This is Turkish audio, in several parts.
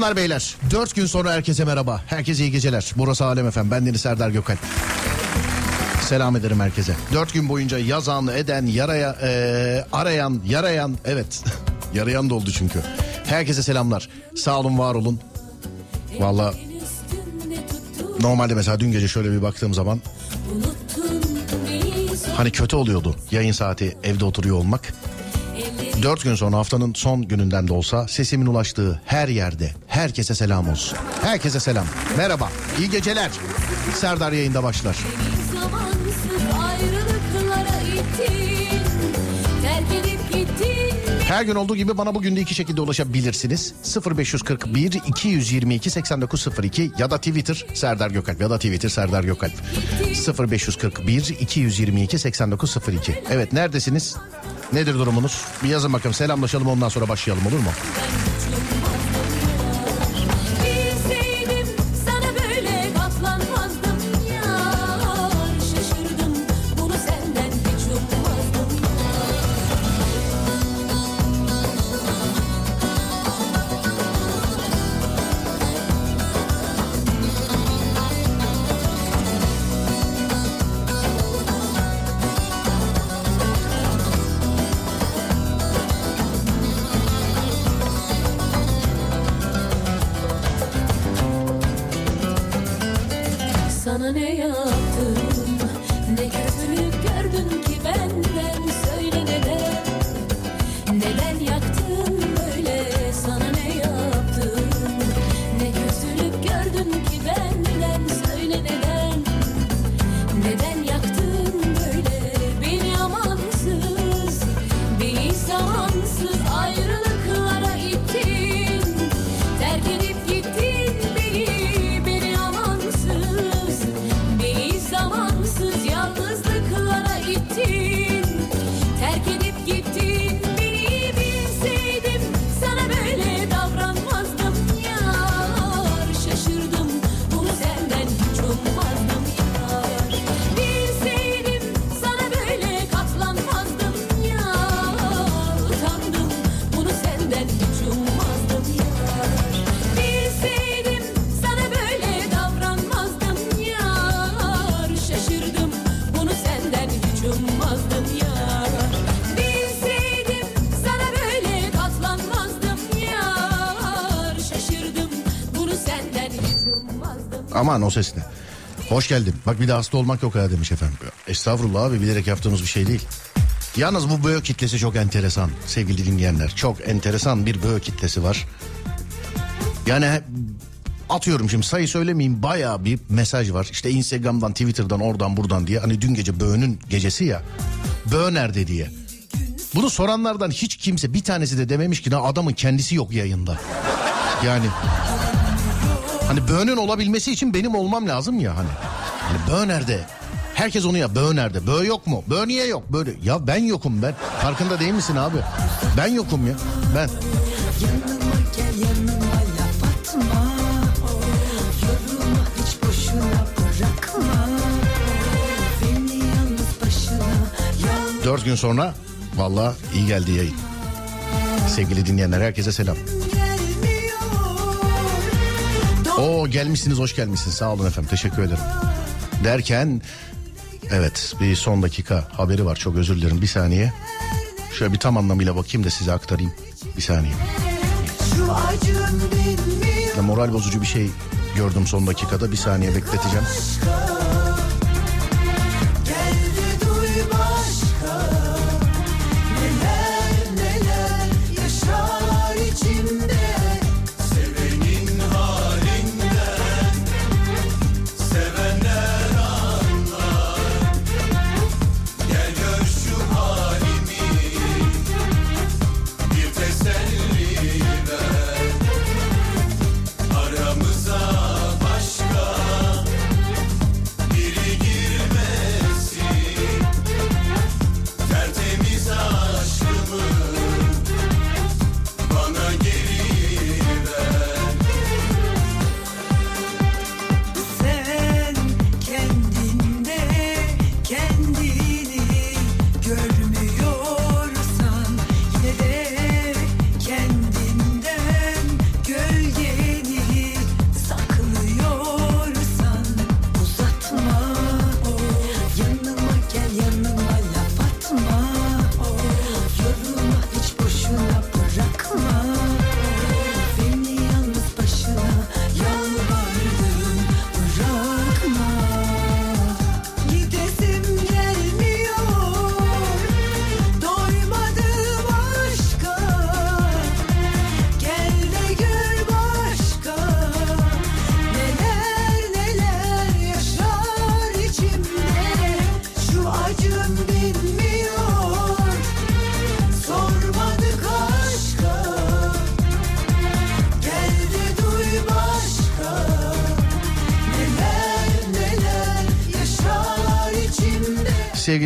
Hanımlar beyler dört gün sonra herkese merhaba. Herkese iyi geceler. Burası Alem Efem. Ben Deniz Serdar Gökal. Selam ederim herkese. Dört gün boyunca yazan, eden, yaraya, e, arayan, yarayan, evet. yarayan da oldu çünkü. Herkese selamlar. Sağ olun, var olun. Valla normalde mesela dün gece şöyle bir baktığım zaman hani kötü oluyordu yayın saati evde oturuyor olmak. Dört gün sonra haftanın son gününden de olsa sesimin ulaştığı her yerde herkese selam olsun. Herkese selam. Merhaba. İyi geceler. Serdar yayında başlar. Her gün olduğu gibi bana bugün de iki şekilde ulaşabilirsiniz. 0541 222 8902 ya da Twitter Serdar Gökalp ya da Twitter Serdar Gökalp. 0541 222 8902. Evet neredesiniz? Nedir durumunuz? Bir yazın bakalım selamlaşalım ondan sonra başlayalım olur mu? Aman o ses ne? Hoş geldin. Bak bir de hasta olmak yok ha demiş efendim. Estağfurullah abi bilerek yaptığımız bir şey değil. Yalnız bu böğ kitlesi çok enteresan sevgili dinleyenler. Çok enteresan bir böğ kitlesi var. Yani atıyorum şimdi sayı söylemeyeyim baya bir mesaj var. İşte Instagram'dan Twitter'dan oradan buradan diye. Hani dün gece böğünün gecesi ya. Böğ nerede diye. Bunu soranlardan hiç kimse bir tanesi de dememiş ki adamın kendisi yok yayında. Yani Hani böğünün olabilmesi için benim olmam lazım ya hani. Hani böğ nerede? Herkes onu ya böğ nerede? Böğ yok mu? Böğ niye yok? Böyle ya ben yokum ben. Farkında değil misin abi? Ben yokum ya. Ben. Dört gün sonra valla iyi geldi yayın. Sevgili dinleyenler herkese selam. Oo gelmişsiniz hoş gelmişsiniz sağ olun efendim teşekkür ederim. Derken evet bir son dakika haberi var çok özür dilerim bir saniye. Şöyle bir tam anlamıyla bakayım da size aktarayım bir saniye. Ya moral bozucu bir şey gördüm son dakikada bir saniye bekleteceğim. Neler neler yaşar içimde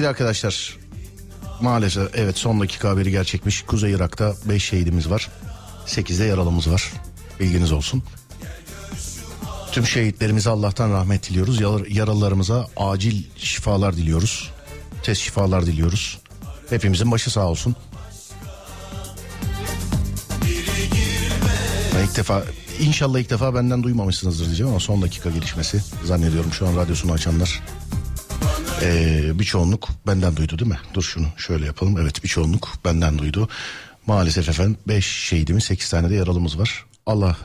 Sevgili arkadaşlar maalesef evet son dakika haberi gerçekmiş. Kuzey Irak'ta 5 şehidimiz var. 8'de yaralımız var. Bilginiz olsun. Tüm şehitlerimize Allah'tan rahmet diliyoruz. Yaralılarımıza acil şifalar diliyoruz. Tez şifalar diliyoruz. Hepimizin başı sağ olsun. Ben ilk defa inşallah ilk defa benden duymamışsınızdır diyeceğim ama son dakika gelişmesi zannediyorum şu an radyosunu açanlar ee, bir çoğunluk benden duydu değil mi? Dur şunu şöyle yapalım. Evet bir çoğunluk benden duydu. Maalesef efendim 5 şehidimiz 8 tane de yaralımız var. Allah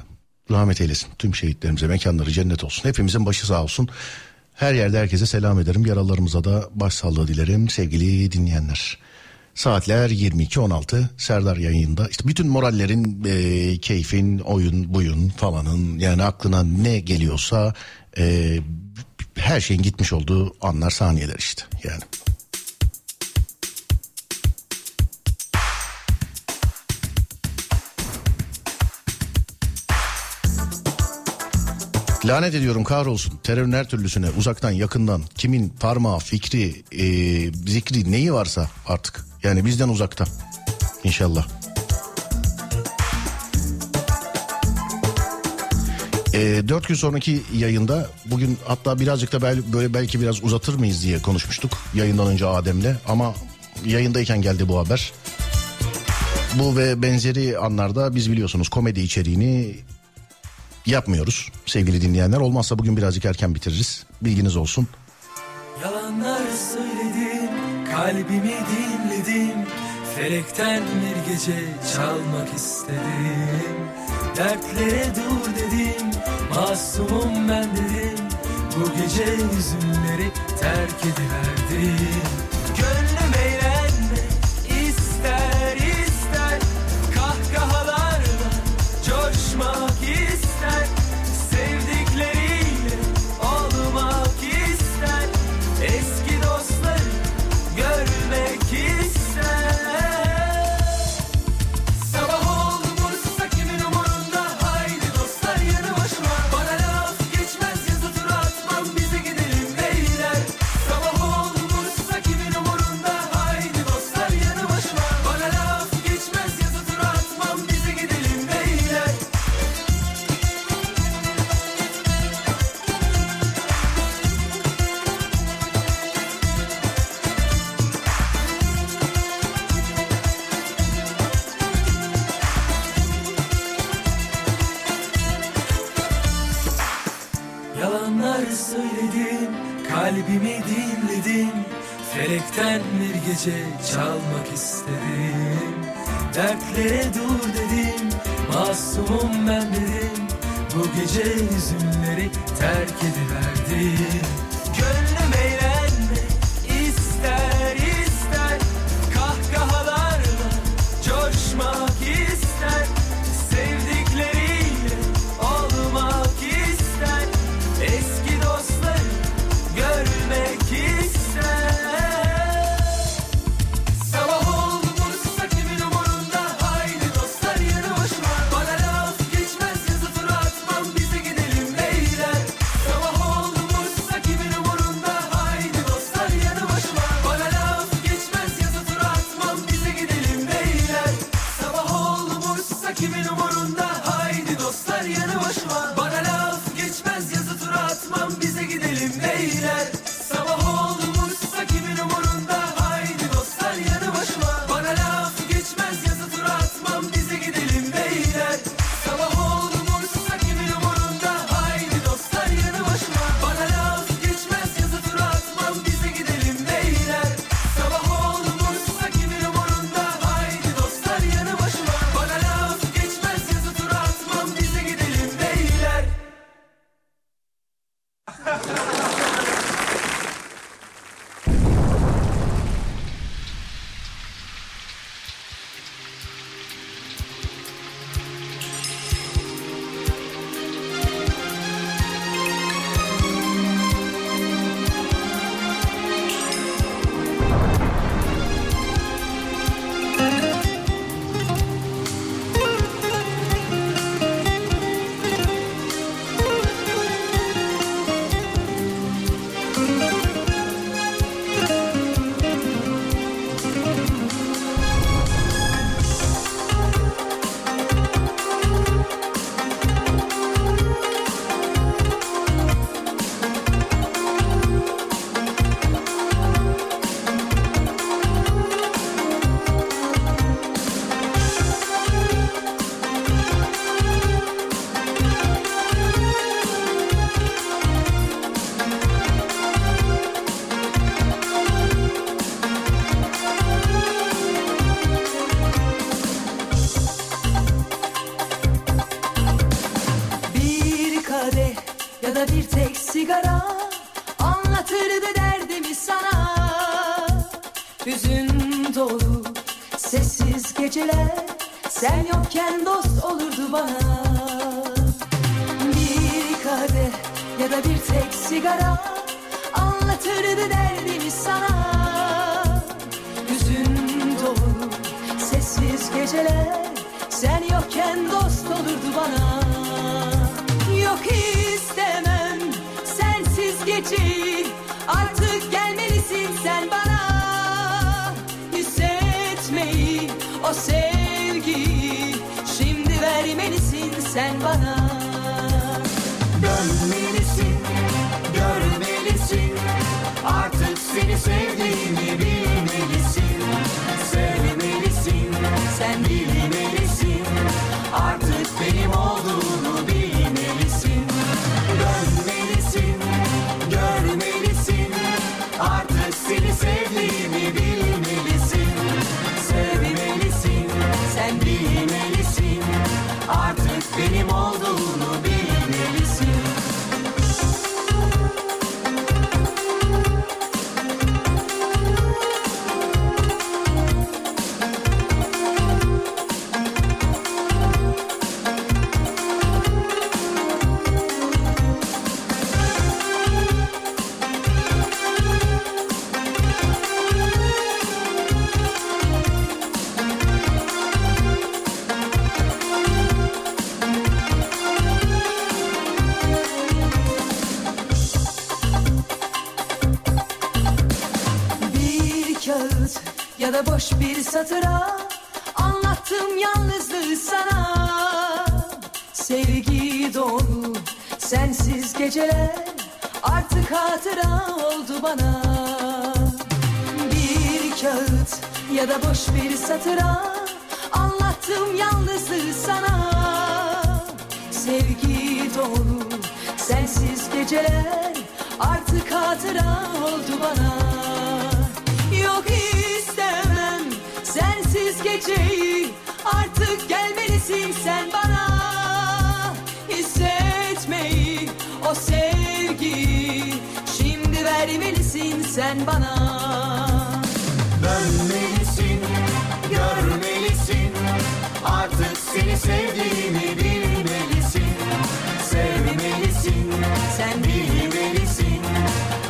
rahmet eylesin. Tüm şehitlerimize mekanları cennet olsun. Hepimizin başı sağ olsun. Her yerde herkese selam ederim. Yaralarımıza da başsağlığı dilerim sevgili dinleyenler. Saatler 22.16 Serdar yayında. İşte bütün morallerin, e, keyfin, oyun, buyun falanın yani aklına ne geliyorsa e, her şeyin gitmiş olduğu anlar saniyeler işte yani. Lanet ediyorum kahrolsun terörün her türlüsüne uzaktan yakından kimin parmağı fikri e, zikri neyi varsa artık yani bizden uzakta inşallah. E, dört gün sonraki yayında bugün hatta birazcık da böyle belki biraz uzatır mıyız diye konuşmuştuk yayından önce Adem'le ama yayındayken geldi bu haber. Bu ve benzeri anlarda biz biliyorsunuz komedi içeriğini yapmıyoruz sevgili dinleyenler. Olmazsa bugün birazcık erken bitiririz. Bilginiz olsun. Yalanlar söyledim, kalbimi dinledim. Felekten bir gece çalmak istedim. Dertlere dur dedim, masumum ben dedim. Bu gece üzümleri terk ediverdim.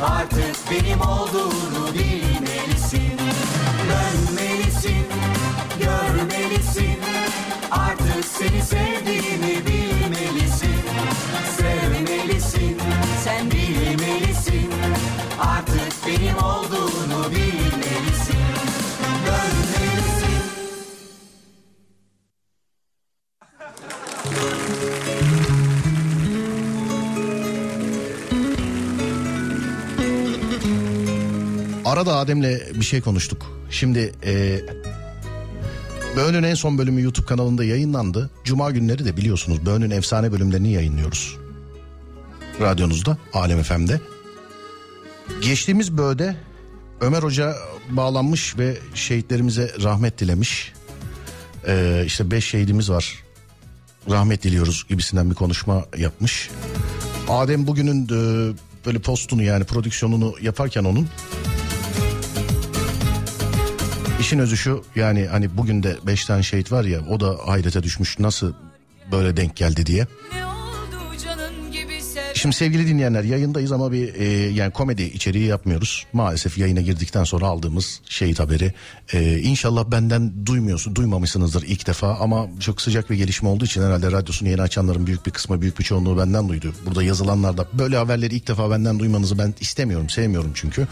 Artık benim olduğunu bilmelisin. Dönmelisin, görmelisin. Artık seni sevdiğimi bilmelisin. Sevmelisin, sen bilmelisin. Artık benim olduğunu bilmelisin Arada Adem'le bir şey konuştuk. Şimdi e, Böğün'ün en son bölümü YouTube kanalında yayınlandı. Cuma günleri de biliyorsunuz Böğün'ün efsane bölümlerini yayınlıyoruz. Radyonuzda, Alem FM'de. Geçtiğimiz böğde Ömer Hoca bağlanmış ve şehitlerimize rahmet dilemiş. E, işte beş şehidimiz var. Rahmet diliyoruz gibisinden bir konuşma yapmış. Adem bugünün e, böyle postunu yani prodüksiyonunu yaparken onun İşin özü şu yani hani bugün de beş tane şehit var ya o da hayrete düşmüş nasıl böyle denk geldi diye. Şimdi sevgili dinleyenler yayındayız ama bir e, yani komedi içeriği yapmıyoruz. Maalesef yayına girdikten sonra aldığımız şehit haberi. E, inşallah benden duymuyorsun, duymamışsınızdır ilk defa ama çok sıcak bir gelişme olduğu için herhalde radyosunu yeni açanların büyük bir kısmı, büyük bir çoğunluğu benden duydu. Burada yazılanlar da böyle haberleri ilk defa benden duymanızı ben istemiyorum, sevmiyorum çünkü.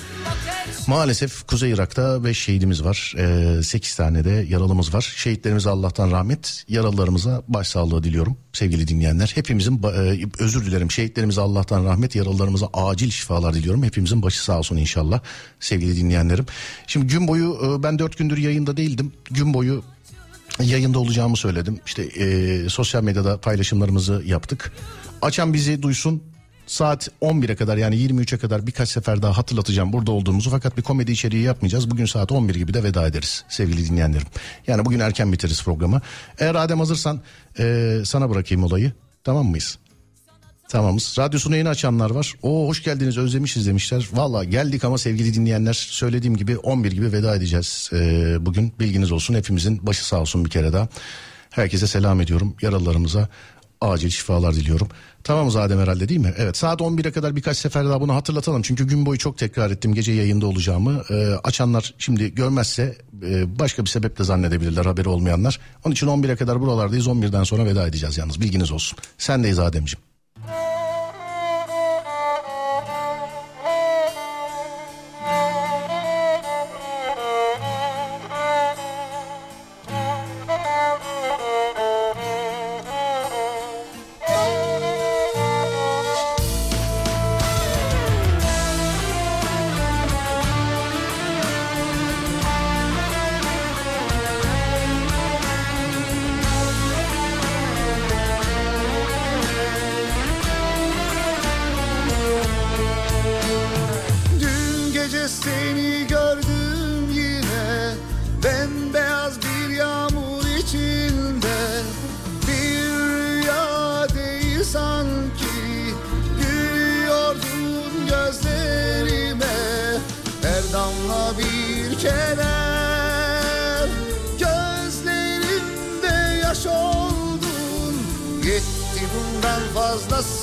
Maalesef Kuzey Irak'ta 5 şehidimiz var. 8 tane de yaralımız var. Şehitlerimize Allah'tan rahmet, yaralılarımıza başsağlığı diliyorum sevgili dinleyenler. Hepimizin e, özür dilerim şehitlerimize Allah'tan rahmet, yaralılarımıza acil şifalar diliyorum. Hepimizin başı sağ olsun inşallah sevgili dinleyenlerim. Şimdi gün boyu e, ben 4 gündür yayında değildim. Gün boyu yayında olacağımı söyledim. İşte e, sosyal medyada paylaşımlarımızı yaptık. Açan bizi duysun. Saat 11'e kadar yani 23'e kadar birkaç sefer daha hatırlatacağım burada olduğumuzu. Fakat bir komedi içeriği yapmayacağız. Bugün saat 11 gibi de veda ederiz sevgili dinleyenlerim. Yani bugün erken bitiririz programı. Eğer Adem hazırsan e, sana bırakayım olayı. Tamam mıyız? Tamamız. Radyosunu yeni açanlar var. Oo hoş geldiniz özlemişiz demişler. Valla geldik ama sevgili dinleyenler söylediğim gibi 11 gibi veda edeceğiz. Ee, bugün bilginiz olsun hepimizin başı sağ olsun bir kere daha. Herkese selam ediyorum. Yaralılarımıza acil şifalar diliyorum. Tamamız Adem herhalde değil mi? Evet saat 11'e kadar birkaç sefer daha bunu hatırlatalım. Çünkü gün boyu çok tekrar ettim gece yayında olacağımı. Ee, açanlar şimdi görmezse e, başka bir sebeple zannedebilirler haberi olmayanlar. Onun için 11'e kadar buralardayız 11'den sonra veda edeceğiz yalnız bilginiz olsun. Sendeyiz Ademciğim. Seni gördüm yine. Bembeyaz bir yağmur içinde. Bir rüya değil sanki. Gülüyordun gözlerime. Her damla bir keder Gözlerimde yaş oldun. Yetti bundan fazlası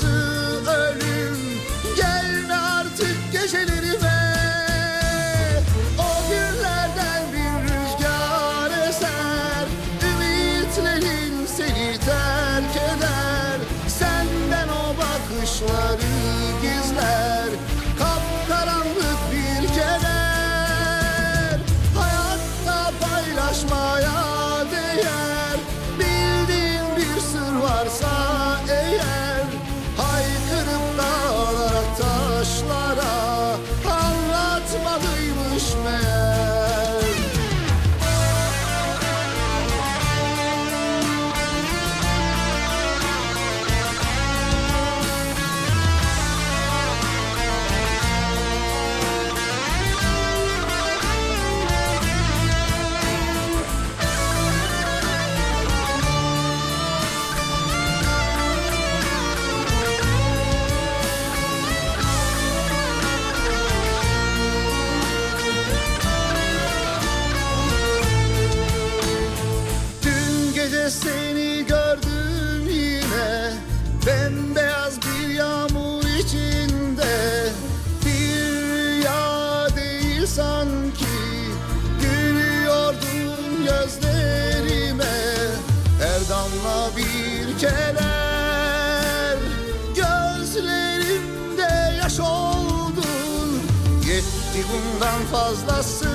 Yetti bundan fazlası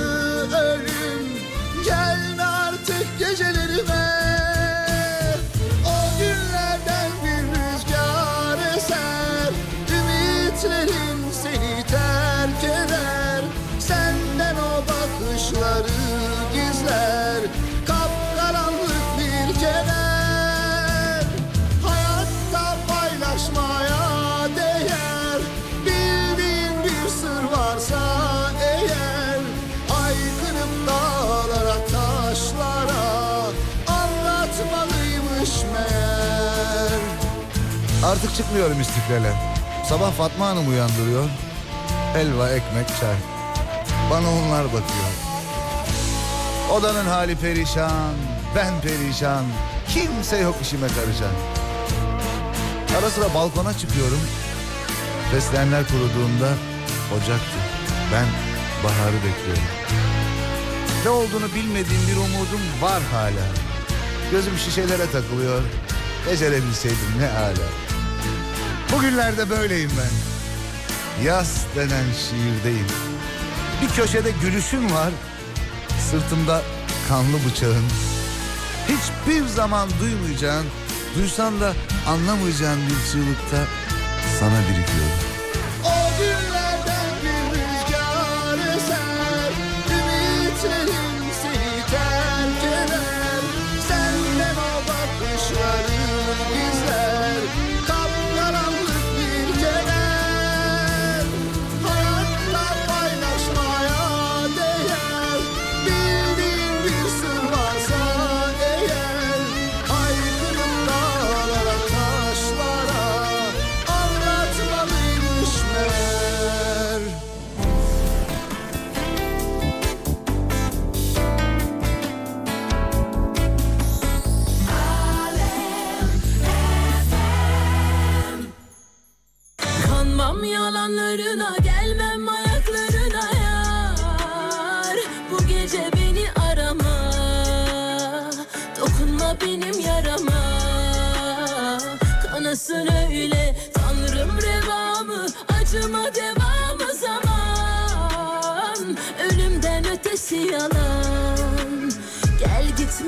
ölüm Artık çıkmıyorum istiklale. Sabah Fatma Hanım uyandırıyor. Helva, ekmek, çay. Bana onlar bakıyor. Odanın hali perişan, ben perişan. Kimse yok işime karışan. Ara sıra balkona çıkıyorum. Fesleğenler kuruduğunda ocaktı. Ben baharı bekliyorum. Ne olduğunu bilmediğim bir umudum var hala. Gözüm şişelere takılıyor. Becerebilseydim ne hala. Bugünlerde böyleyim ben. Yaz denen şiirdeyim. Bir köşede gülüşüm var. Sırtımda kanlı bıçağın. Hiçbir zaman duymayacağın, duysan da anlamayacağın bir çığlıkta sana birikiyorum.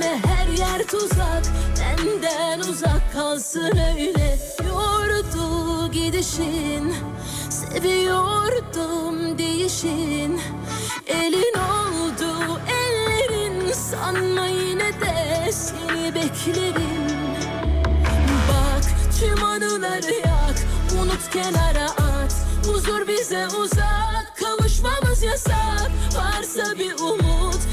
Gitme her yer tuzak Benden uzak kalsın öyle. Yordu gidişin Seviyordum değişin. Elin oldu ellerin Sanma yine de seni beklerim. Bak tüm anıları yak Unut kenara at. Huzur bize uzak Kavuşmamız yasak. Varsa bir umut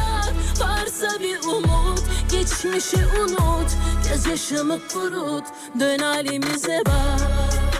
Varsa bir umut Geçmişi unut Gözyaşımı kurut Dön halimize bak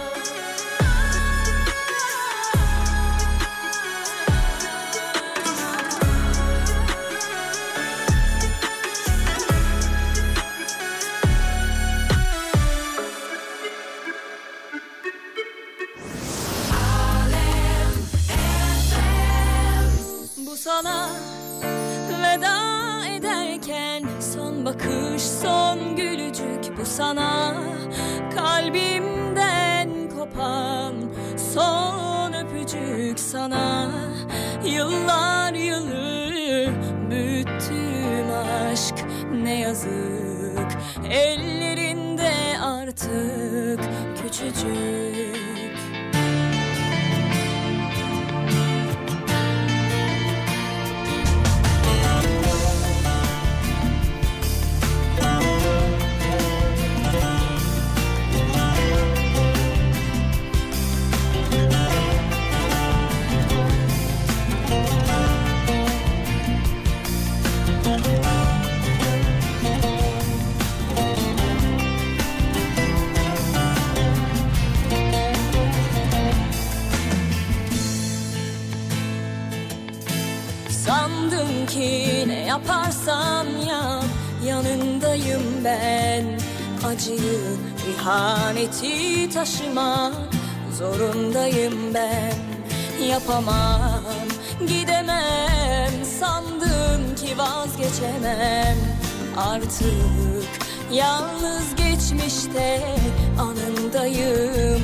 Yapamam, gidemem Sandın ki vazgeçemem. Artık yalnız geçmişte anındayım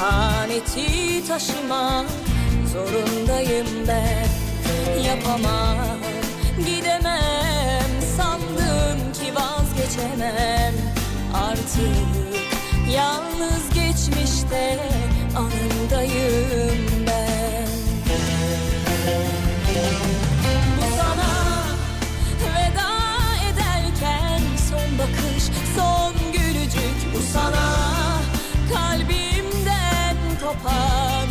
Acıyı, ihaneti taşımak zorundayım ben. Yapamam, gidemem Sandım ki vazgeçemem. Artık yalnız geçmişte anındayım yapan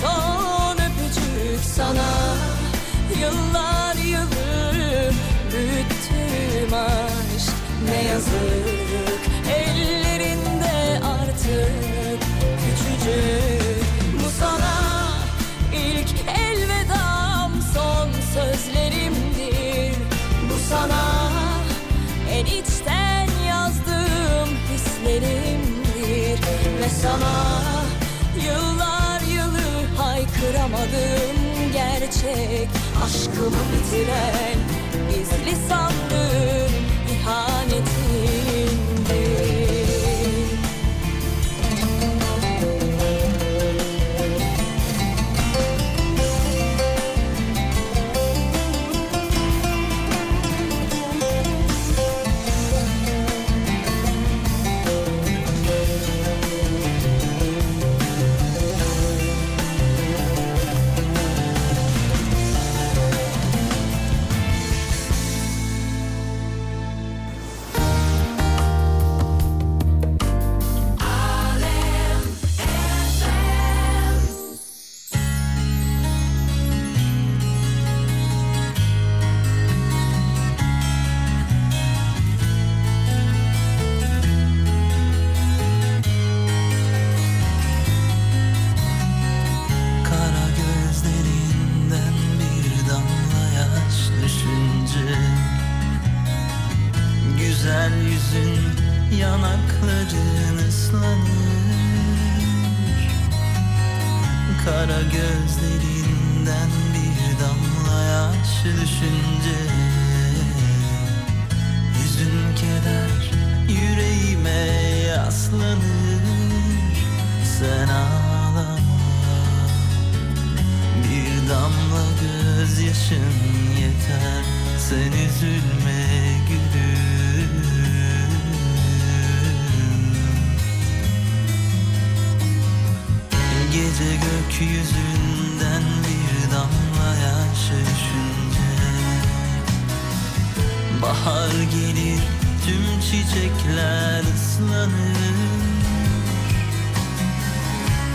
son öpücük sana. Yıllar yılı büyüttüğüm aşk ne yazık. Ellerinde artık küçücük bu sana. İlk elvedam son sözlerimdir Bu sana. En içten yazdığım hislerimdir ve sana gerçek. Aşkımı bitiren gizli sandığım Kara gözlerinden bir damla yaş düşünce. Hüzün keder yüreğime yaslanır. Sen ağlama. Bir damla gözyaşın yeter. Sen üzülme gülüm Gece gökyüzünden bir damla yaş düşünce. Bahar gelir tüm çiçekler ıslanır.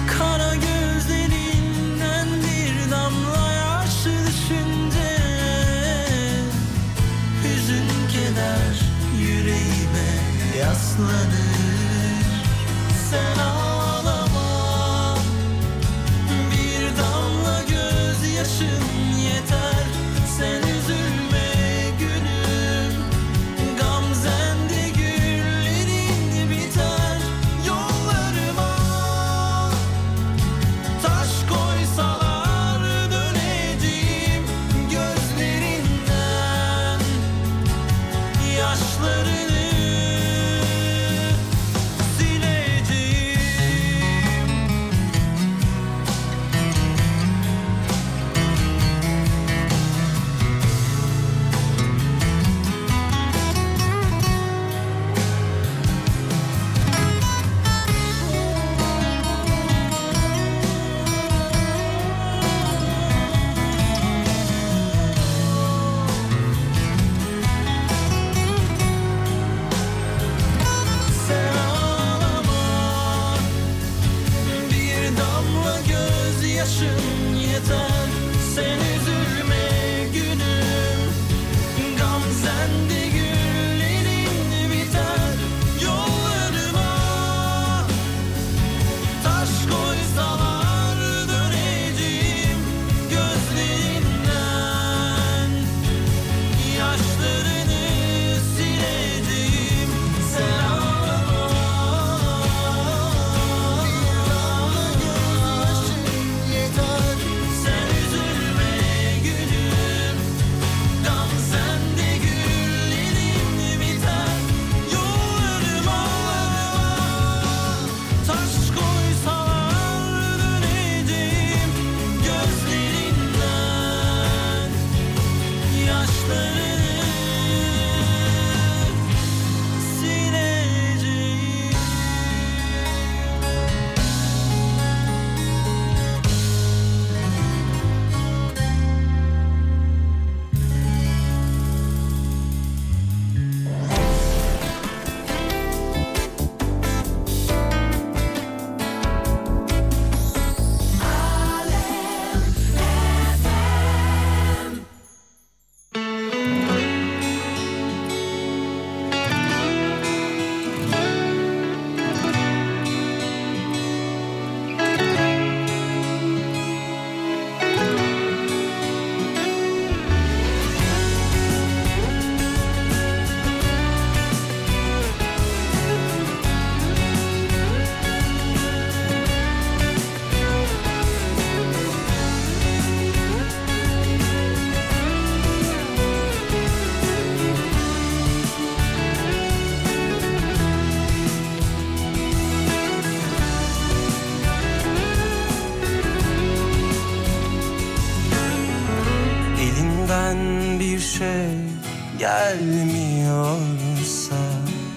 Kara gözlerinden bir damla yaş düşünce. Hüzün keder yüreğime yaslanır. Sen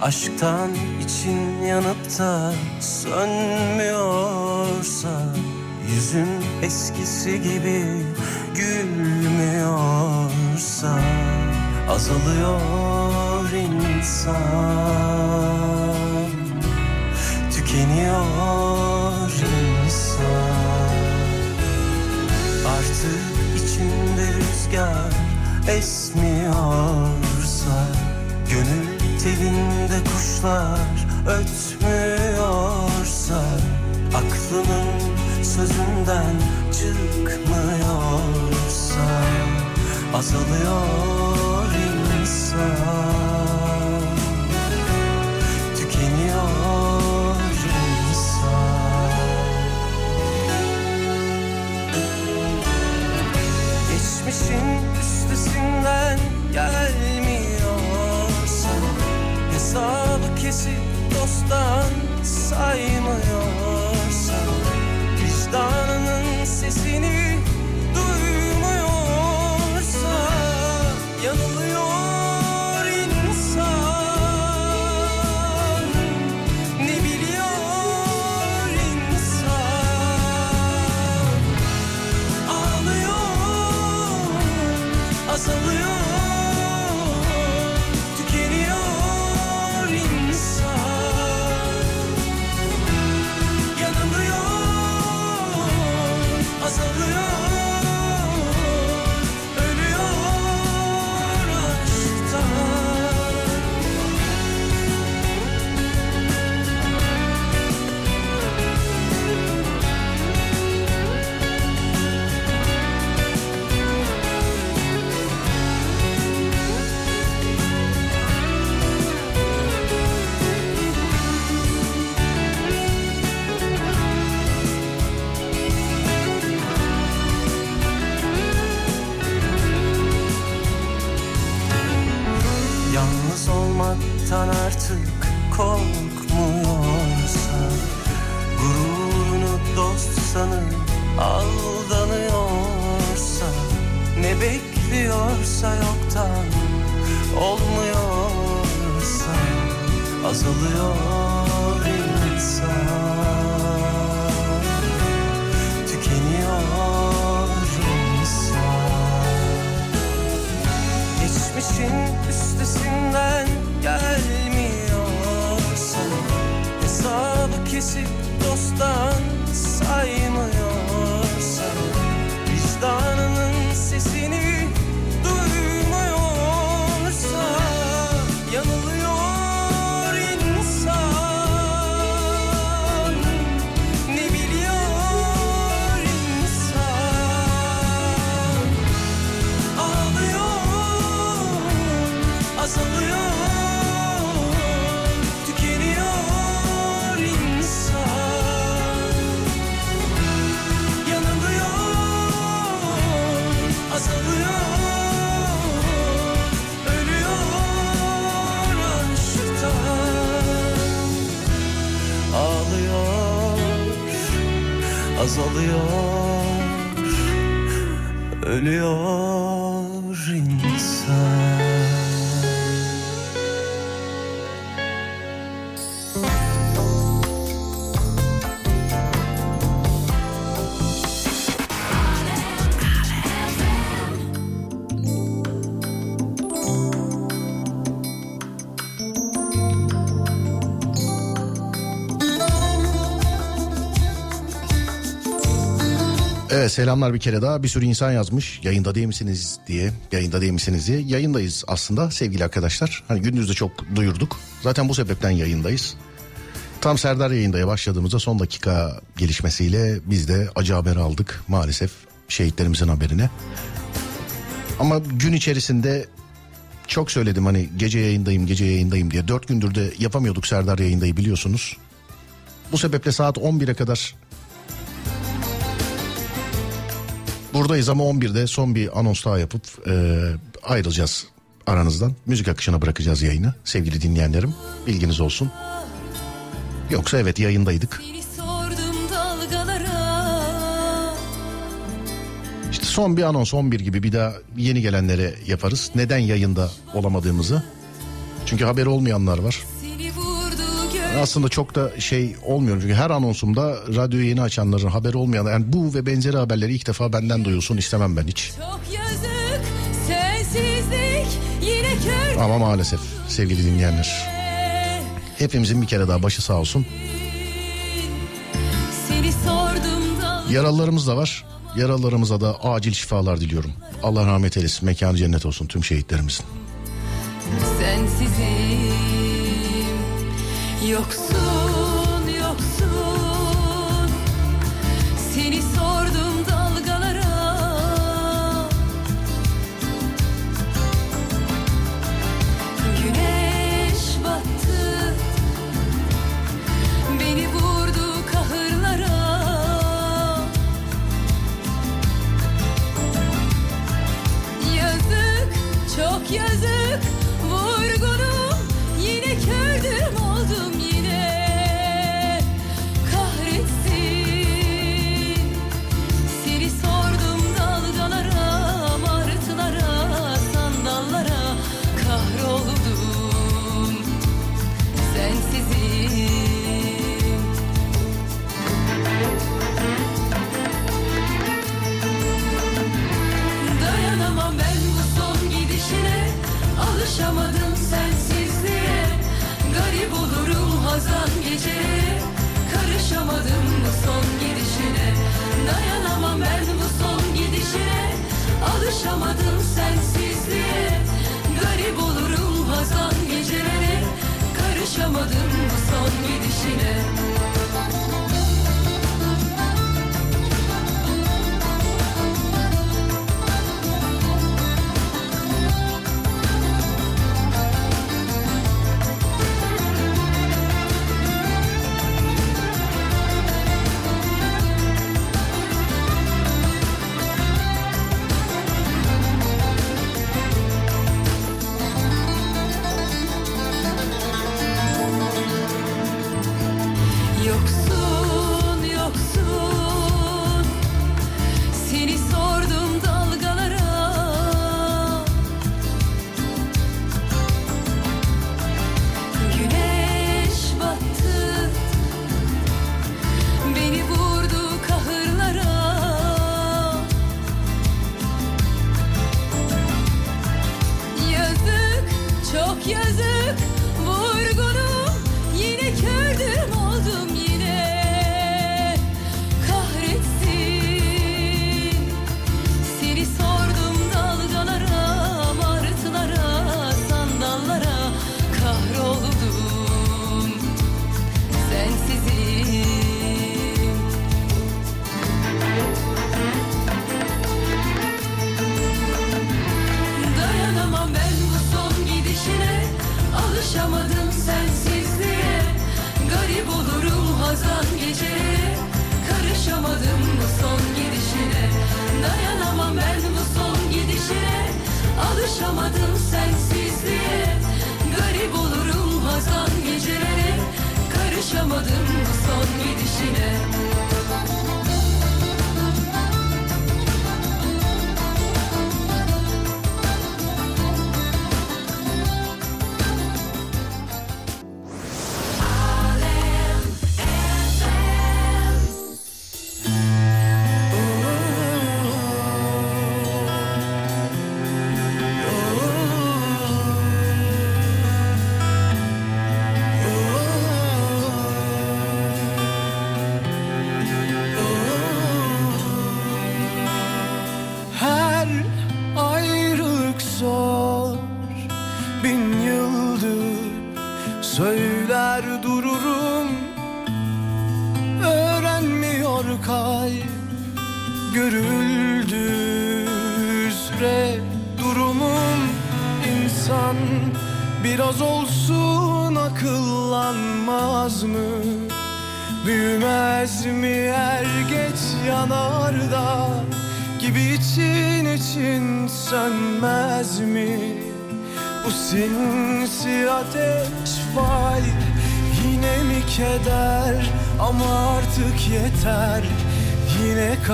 Aşktan için yanıp da sönmüyorsa Yüzün eskisi gibi gülmüyorsa Azalıyor insan Tükeniyor insan. Artık içinde rüzgar esmiyorsa kuşlar ötmüyorsa Aklının sözünden çıkmıyorsa Azalıyor insan aldanıyorsa Ne bekliyorsa yoktan olmuyorsa Azalıyor insan Tükeniyor insan. Geçmişin üstesinden gelmiyorsa Hesabı kesip dosttan saymıyorsa Vicdanının sesini azalıyor. Ölüyor Evet selamlar bir kere daha. Bir sürü insan yazmış. Yayında değil misiniz diye yayında değil misiniz diye. Yayındayız aslında sevgili arkadaşlar. Hani gündüz de çok duyurduk. Zaten bu sebepten yayındayız. Tam Serdar yayındaya başladığımızda son dakika gelişmesiyle biz de acı haber aldık maalesef şehitlerimizin haberine. Ama gün içerisinde çok söyledim hani gece yayındayım gece yayındayım diye. Dört gündür de yapamıyorduk Serdar yayındayı biliyorsunuz. Bu sebeple saat 11'e kadar Buradayız ama 11'de son bir anons daha yapıp e, ayrılacağız aranızdan. Müzik akışına bırakacağız yayını sevgili dinleyenlerim. Bilginiz olsun. Yoksa evet yayındaydık. İşte son bir anons 11 gibi bir daha yeni gelenlere yaparız. Neden yayında olamadığımızı. Çünkü haberi olmayanlar var. Aslında çok da şey olmuyor çünkü her anonsumda radyoyu yeni açanların haberi olmayan yani bu ve benzeri haberleri ilk defa benden duyulsun istemem ben hiç. Yazık, kör... Ama maalesef sevgili dinleyenler. Hepimizin bir kere daha başı sağ olsun. Yaralarımız da var. Yaralarımıza da acil şifalar diliyorum. Allah rahmet eylesin. Mekanı cennet olsun tüm şehitlerimizin. Sensizim yoksun.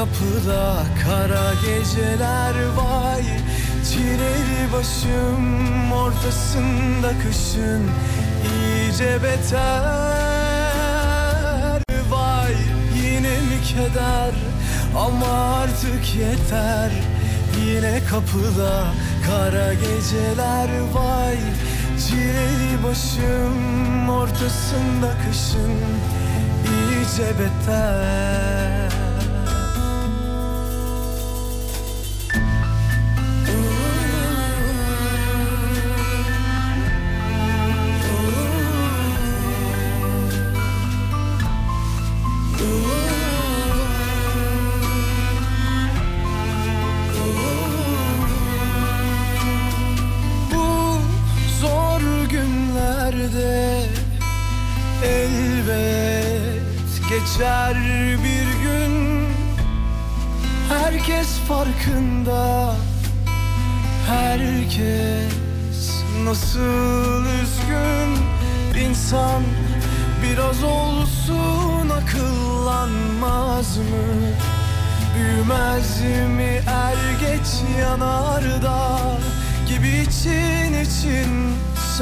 Kapıda kara geceler vay. Çileli başım ortasında kışın iyice beter. Vay yine mi keder? Ama artık yeter. Yine kapıda kara geceler vay. Çileli başım ortasında kışın iyice beter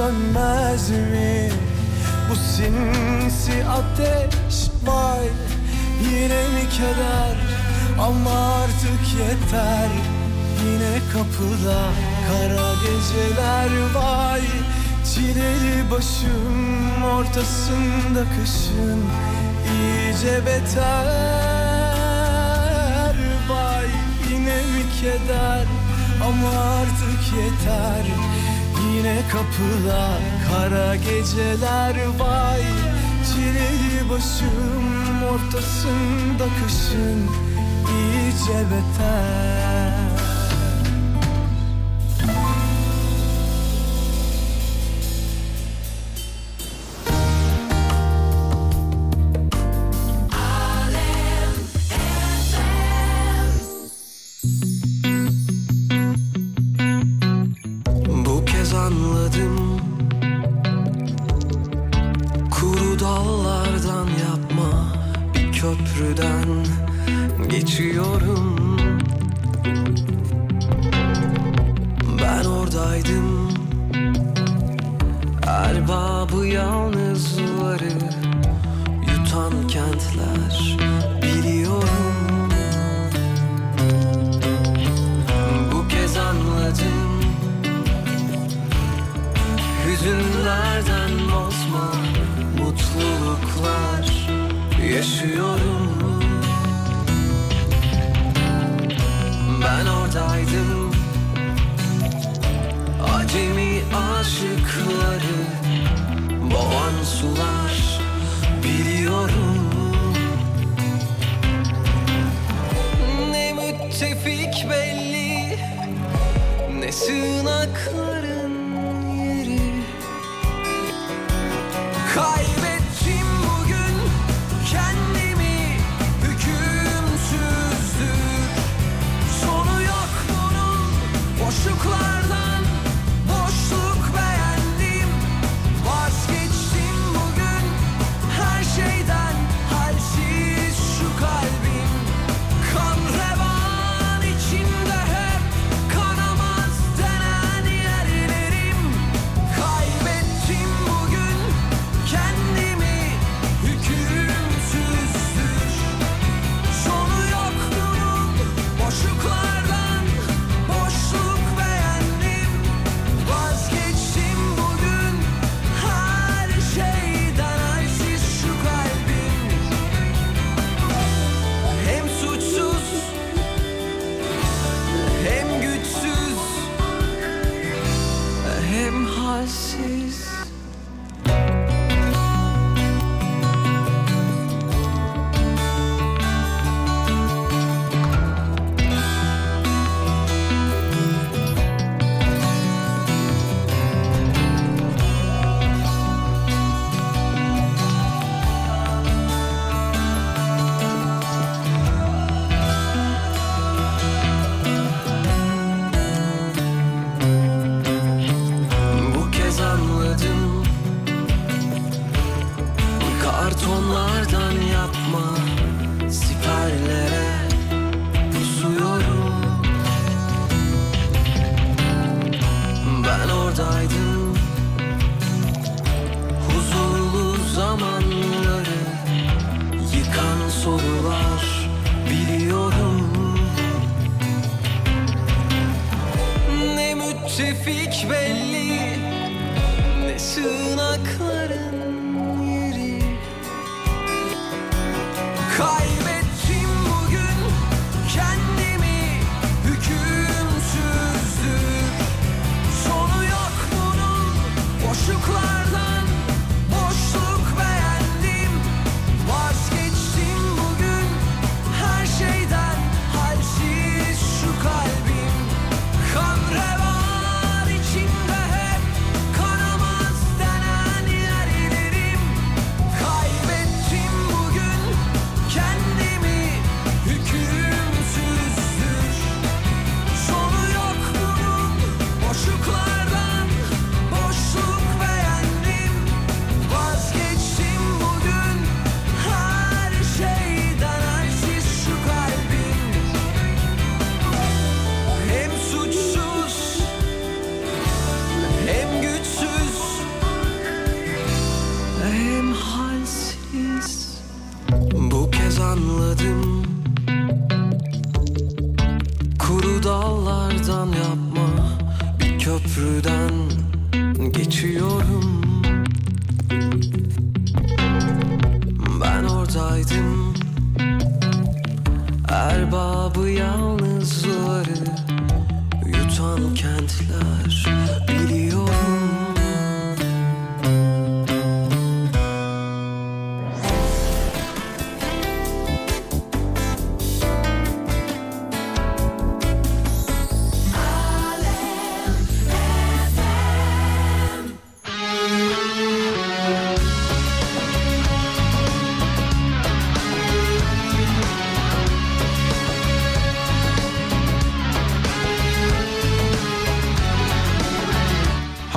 sönmez mi? Bu sinsi ateş vay Yine mi keder? Ama artık yeter. Yine kapıda kara geceler vay Çileli başım ortasında kışın iyice beter. Vay yine mi keder? Ama artık yeter Yine kapıda kara geceler vay. Çileli başım ortasında kışın iyice beter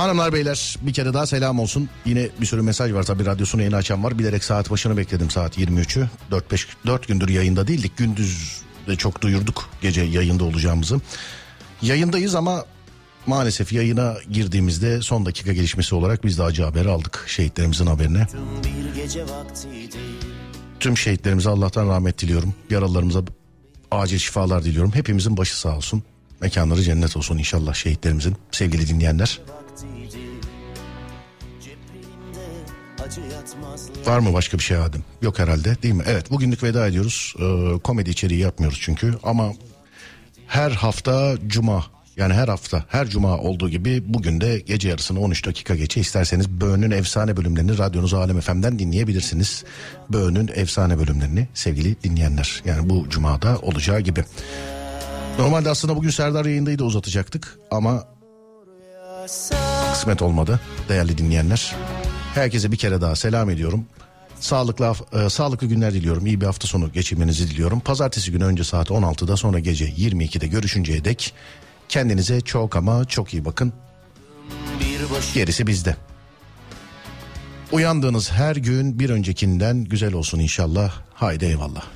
Hanımlar beyler bir kere daha selam olsun. Yine bir sürü mesaj var tabii radyosunu yeni açan var. Bilerek saat başını bekledim saat 23'ü. 4-5 4 gündür yayında değildik. Gündüz de çok duyurduk gece yayında olacağımızı. Yayındayız ama maalesef yayına girdiğimizde son dakika gelişmesi olarak biz de acı haber aldık şehitlerimizin haberine. Tüm şehitlerimize Allah'tan rahmet diliyorum. Yaralılarımıza acil şifalar diliyorum. Hepimizin başı sağ olsun. Mekanları cennet olsun inşallah şehitlerimizin. Sevgili dinleyenler. Var mı başka bir şey Adem? Yok herhalde değil mi? Evet bugünlük veda ediyoruz. Ee, komedi içeriği yapmıyoruz çünkü ama her hafta cuma yani her hafta her cuma olduğu gibi bugün de gece yarısını 13 dakika geçe isterseniz Böğün'ün efsane bölümlerini radyonuz Alem FM'den dinleyebilirsiniz. Böğün'ün efsane bölümlerini sevgili dinleyenler yani bu cumada olacağı gibi. Normalde aslında bugün Serdar yayındaydı uzatacaktık ama kısmet olmadı değerli dinleyenler. Herkese bir kere daha selam ediyorum. Sağlıklı e, sağlıklı günler diliyorum. İyi bir hafta sonu geçirmenizi diliyorum. Pazartesi günü önce saat 16'da sonra gece 22'de görüşünceye dek kendinize çok ama çok iyi bakın. Gerisi bizde. Uyandığınız her gün bir öncekinden güzel olsun inşallah. Haydi eyvallah.